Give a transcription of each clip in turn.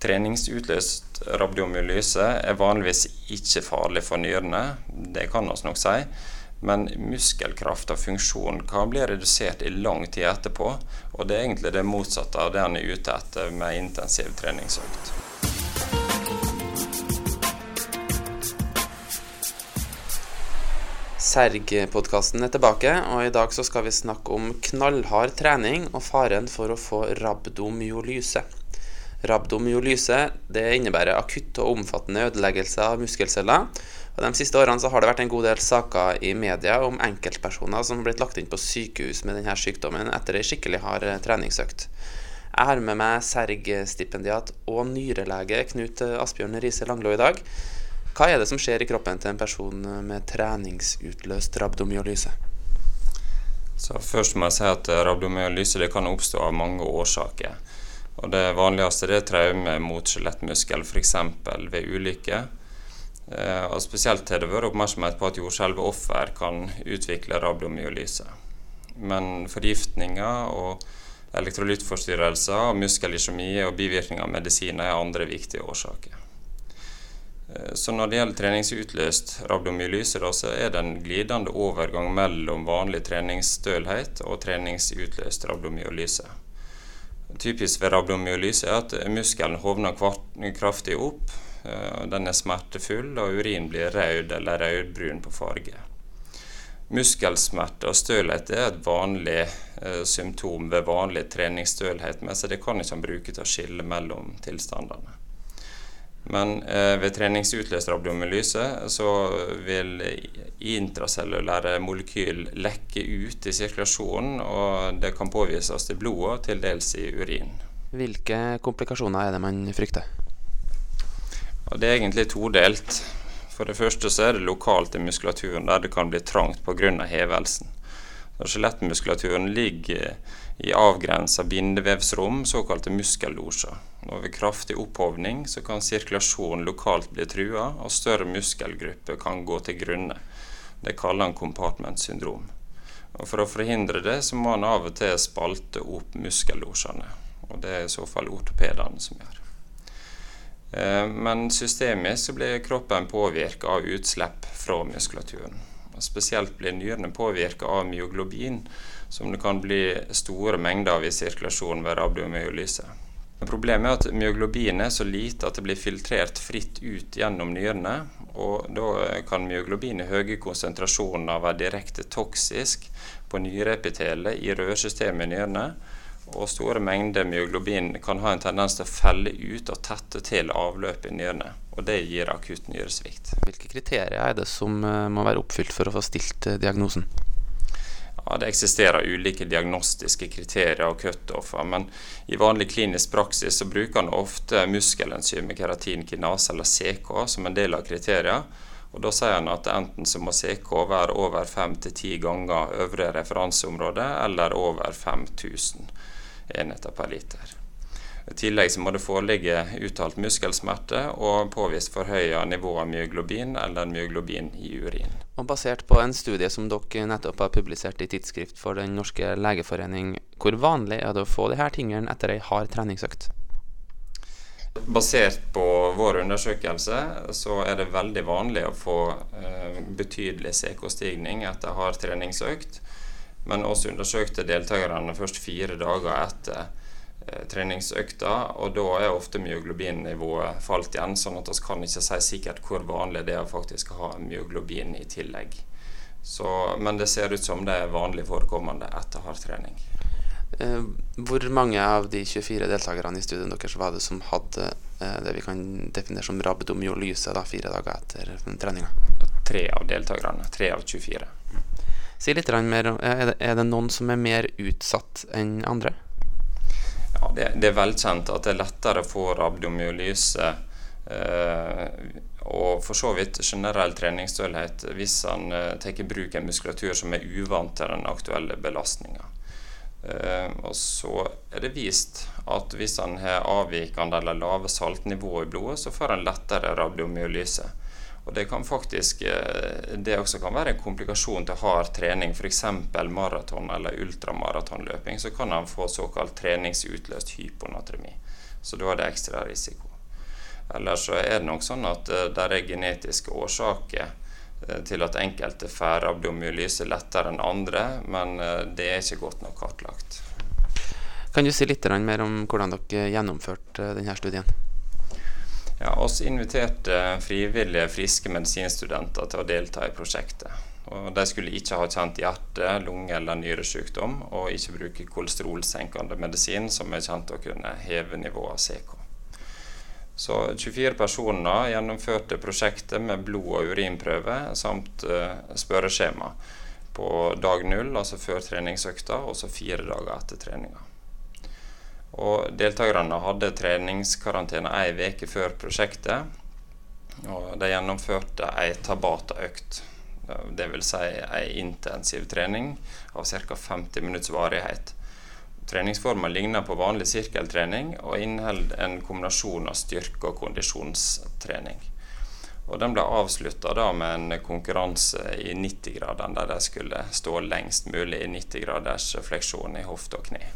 Treningsutløst rabdomyolyse er vanligvis ikke farlig for nyrene, det kan vi nok si. Men muskelkraft og funksjon kan bli redusert i lang tid etterpå. Og det er egentlig det motsatte av det en er ute etter med intensiv treningsøkt. Serg-podkasten er tilbake, og i dag skal vi snakke om knallhard trening og faren for å få rabdomyolyse. Rabdomyolyse det innebærer akutt og omfattende ødeleggelse av muskelceller. Og De siste årene så har det vært en god del saker i media om enkeltpersoner som har blitt lagt inn på sykehus med denne sykdommen etter ei skikkelig hard treningsøkt. Jeg har med meg Serg-stipendiat og nyrelege Knut Asbjørn Riise Langlo i dag. Hva er det som skjer i kroppen til en person med treningsutløst rabdomyolyse? Så Først må jeg si at rabdomyolyse kan oppstå av mange årsaker. Og Det vanligste det er traume mot skjelettmuskel, f.eks. ved ulykke. Eh, og Spesielt har det vært oppmerksomhet på at jordskjelvoffer kan utvikle rabdomyolyse. Men forgiftninger og elektrolyttforstyrrelser, muskelisomi og bivirkninger av medisiner er andre viktige årsaker. Eh, så når det gjelder treningsutløst rabdomyolyse, så er det en glidende overgang mellom vanlig treningsstølhet og treningsutløst rabdomyolyse. Typisk ved rabdomyolyse er at muskelen hovner kraftig opp. Eh, den er smertefull, og urin blir rød eller rødbrun på farge. Muskelsmerte og stølhet er et vanlig eh, symptom ved vanlig treningsstølhet, men det kan ikke bruke til å skille mellom tilstandene. Men eh, ved treningsutløst rabdomyolyse så vil intracellulære molekyl lekke ut i sirkulasjonen, og det kan påvises til blodet og til dels i urin. Hvilke komplikasjoner er det man frykter? Og det er egentlig todelt. For det første så er det lokalt i muskulaturen der det kan bli trangt pga. hevelsen. Skjelettmuskulaturen ligger i avgrensa bindevevsrom, såkalte muskellosjer. Og ved kraftig opphovning så kan sirkulasjonen lokalt bli trua, og større muskelgrupper kan gå til grunne. Det kaller han compartment syndrom. Og For å forhindre det så må han av og til spalte opp muskellosjene. Og det er i så fall ortopedene som gjør. Eh, men systemisk så blir kroppen påvirka av utslipp fra muskulaturen. Spesielt blir nyrene påvirka av myoglobin, som det kan bli store mengder av i sirkulasjonen ved rabdomyolyse. Problemet er at myoglobin er så lite at det blir filtrert fritt ut gjennom nyrene. Og da kan myoglobin i høye konsentrasjoner være direkte toksisk på nyreepitelet i rørsystemet i nyrene. Og store mengder myoglobin kan ha en tendens til å felle ut og tette til avløp i nyrene. Og det gir akutt nyresvikt. Hvilke kriterier er det som eh, må være oppfylt for å få stilt eh, diagnosen? Ja, Det eksisterer ulike diagnostiske kriterier og cutoffer, men i vanlig klinisk praksis så bruker en ofte muskelenzymet keratinkinase, eller CK, som en del av kriteriene. Og Da sier han at enten så må CK være over 5-10 ganger øvre referanseområde, eller over 5000 enheter per liter. I tillegg så må det foreligge uttalt muskelsmerte og påvist forhøya nivå av myoglobin eller myoglobin i urin. Og Basert på en studie som dere nettopp har publisert i Tidsskrift for Den norske legeforening, hvor vanlig er det å få disse tingene etter ei hard treningsøkt? Basert på vår undersøkelse så er det veldig vanlig å få eh, betydelig CK-stigning etter hard treningsøkt. Men også undersøkte deltakerne først fire dager etter Eh, treningsøkta, og da er ofte myoglobin-nivået falt igjen, sånn at vi kan ikke si sikkert hvor vanlig det er å faktisk ha myoglobin i tillegg. Så, men det ser ut som det er vanlig forekommende etter hard trening. Eh, hvor mange av de 24 deltakerne i studien deres var det som hadde eh, det vi kan definere som rabdomyolyse da, fire dager etter treninga? Tre av deltakerne. Tre av 24. Si litt mer, er det, er det noen som er mer utsatt enn andre? Ja, det, det, er velkjent at det er lettere å få rabdomyolyse eh, og for så vidt generell treningsstølhet hvis en eh, tar i bruk en muskulatur som er uvant til den aktuelle belastninga. Eh, og så er det vist at hvis han har avvikende eller lave saltnivåer i blodet, så får han lettere rabdomyolyse. Og det kan faktisk eh, det også kan være en komplikasjon til hard trening, f.eks. maraton eller ultramaratonløping. Så kan han få såkalt treningsutløst hyponatremi. Så da er det ekstra risiko. Eller så er det nok sånn at det er genetiske årsaker til at enkelte får rabdomyolyse lettere enn andre, men det er ikke godt nok kartlagt. Kan du si litt mer om hvordan dere gjennomførte denne studien? Ja, oss inviterte frivillige, friske medisinstudenter til å delta i prosjektet. Og de skulle ikke ha kjent hjerte-, lunge- eller nyresykdom, og ikke bruke kolesterolsenkende medisin, som er kjent å kunne heve nivået av CK. Så 24 personer gjennomførte prosjektet med blod- og urinprøve samt uh, spørreskjema på dag null, altså før treningsøkta, og så fire dager etter treninga. Og deltakerne hadde treningskarantene ei uke før prosjektet. Og de gjennomførte ei Tabata-økt. Dvs. Si ei intensiv trening av ca. 50 minutts varighet. Treningsformen ligner på vanlig sirkeltrening og inneholder en kombinasjon av styrke- og kondisjonstrening. Og Den ble avslutta med en konkurranse i 90-graderen, der de skulle stå lengst mulig i 90 graders fleksjon i hofte og kne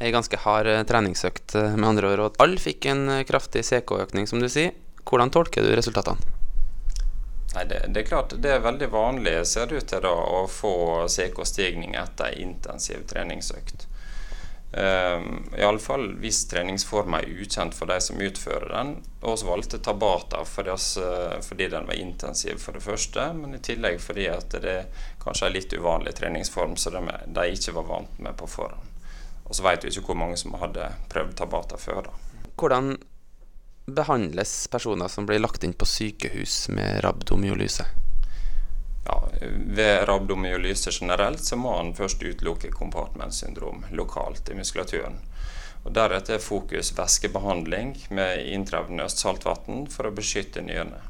ei ganske hard eh, treningsøkt, eh, med andre ord. Og alle fikk en eh, kraftig CK-økning, som du sier. Hvordan tolker du resultatene? Nei, det, det, er klart det er veldig vanlig ser det ut til da, å få CK-stigning etter intensiv treningsøkt. Um, Iallfall hvis treningsforma er ukjent for de som utfører den. Så valgte Tabata fordi, fordi, den var intensiv, for det første. Men i tillegg fordi det kanskje er litt uvanlig treningsform som de, de ikke var vant med på forhånd. Og så vet vi ikke hvor mange som hadde prøvd Tabata før. da. Hvordan behandles personer som blir lagt inn på sykehus med rabdomyolyse? Ved rabdomyolyse generelt så må man først utelukke kompartmentsyndrom lokalt i muskulaturen. Og Deretter er fokus væskebehandling med intravenøst saltvann for å beskytte nyrene.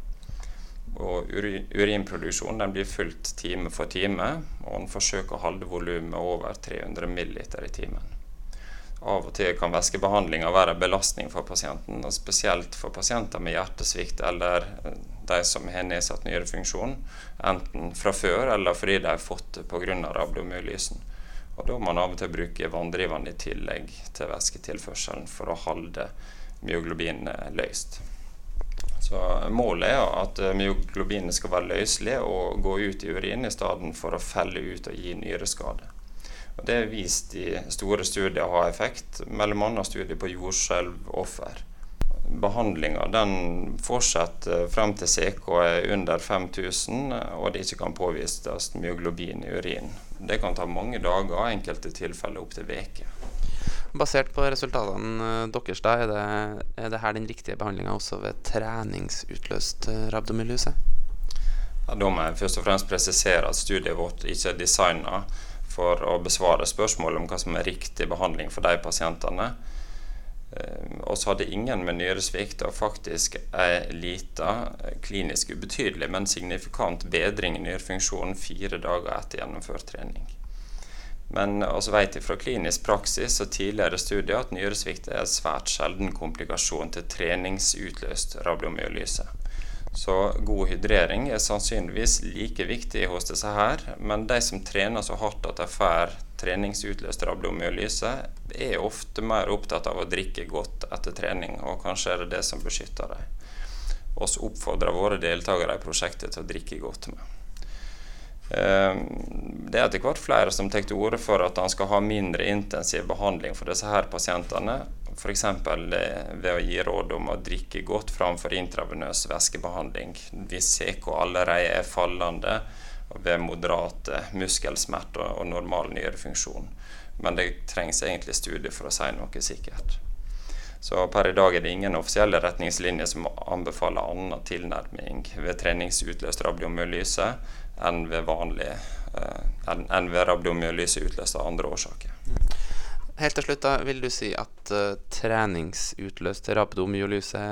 Og Urinproduksjonen blir fulgt time for time, og en forsøker å holde volumet over 300 ml i timen. Av og til kan væskebehandlinga være en belastning for pasienten, og spesielt for pasienter med hjertesvikt eller eh, de som har nedsatt nyrefunksjon, enten fra før eller fordi de har fått det pga. rabdomyolysen. Og Da må man av og til bruke vanndrivende i tillegg til væsketilførselen for å holde myoglobinet løst. Så Målet er at myoglobinet skal være løselig og gå ut i urin i stedet for å felle ut og gi nyreskade. Det er vist i store studier å ha effekt, bl.a. studier på jordskjelvoffer. Behandlinga fortsetter frem til CK er under 5000 og det ikke kan påvises myoglobin i urin. Det kan ta mange dager, enkelte tilfeller opptil uker. Basert på resultatene eh, deres, da, er det, er det her den riktige behandlinga også ved treningsutløst eh, rabdomylyse? Ja, da må jeg først og fremst presisere at studiet vårt ikke er designa for å besvare spørsmålet om hva som er riktig behandling for de pasientene. Eh, og hadde ingen med nyresvikt og faktisk ei lita, klinisk ubetydelig, men signifikant bedring i nyrefunksjonen fire dager etter gjennomført trening. Men også vet vi fra klinisk praksis og tidligere studier at nyresvikt er en svært sjelden komplikasjon til treningsutløst rabiomyolyse. Så god hydrering er sannsynligvis like viktig hos disse her, men de som trener så hardt at de får treningsutløst rabdomyolyse, er ofte mer opptatt av å drikke godt etter trening, og kanskje er det det som beskytter dem. Vi oppfordrer våre deltakere i prosjektet til å drikke godt med. Ehm, det er etter hvert flere som tar til orde for at han skal ha mindre intensiv behandling for disse her pasientene, F.eks. ved å gi råd om å drikke godt framfor intravenøs væskebehandling hvis CK allerede er fallende ved moderate muskelsmerter og normal nyrefunksjon. Men det trengs egentlig studier for å si noe sikkert. Så per i dag er det ingen offisielle retningslinjer som anbefaler annen tilnærming ved treningsutløst rabdomyolyse enn ved vanlig eh, enn ved rabdomyolyse utløst av andre årsaker. Helt til slutt, da, vil du si at uh, treningsutløst rabdomyolyse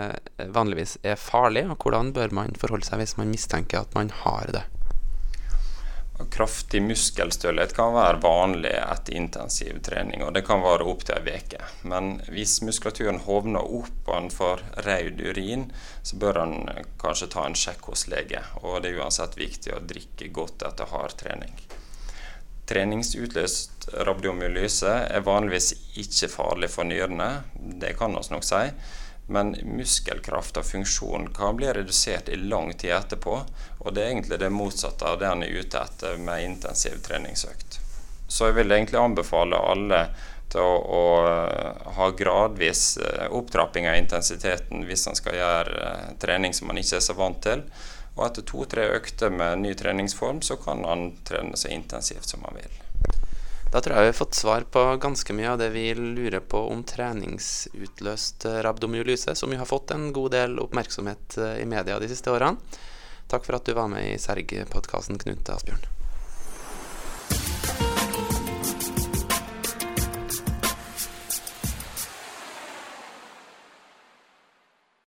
eh, vanligvis er farlig? Og hvordan bør man forholde seg hvis man mistenker at man har det? Kraftig muskelstølhet kan være vanlig etter intensiv trening, og det kan vare opptil ei uke. Men hvis muskulaturen hovner opp og en får rød urin, så bør en kanskje ta en sjekk hos lege. Og det er uansett viktig å drikke godt etter hard trening. Treningsutløst rabdomyolyse er vanligvis ikke farlig for nyrene, det kan vi nok si. Men muskelkraft og funksjon kan bli redusert i lang tid etterpå. Og det er egentlig det motsatte av det han er ute etter med intensiv treningsøkt. Så jeg vil egentlig anbefale alle til å, å ha gradvis eh, opptrapping av intensiteten hvis han skal gjøre eh, trening som han ikke er så vant til. Og etter to-tre økter med ny treningsform, så kan han trene så intensivt som han vil. Da tror jeg vi har fått svar på ganske mye av det vi lurer på om treningsutløst rabdomyolyse, som jo har fått en god del oppmerksomhet i media de siste årene. Takk for at du var med i Serg-podkasten, Knut Asbjørn.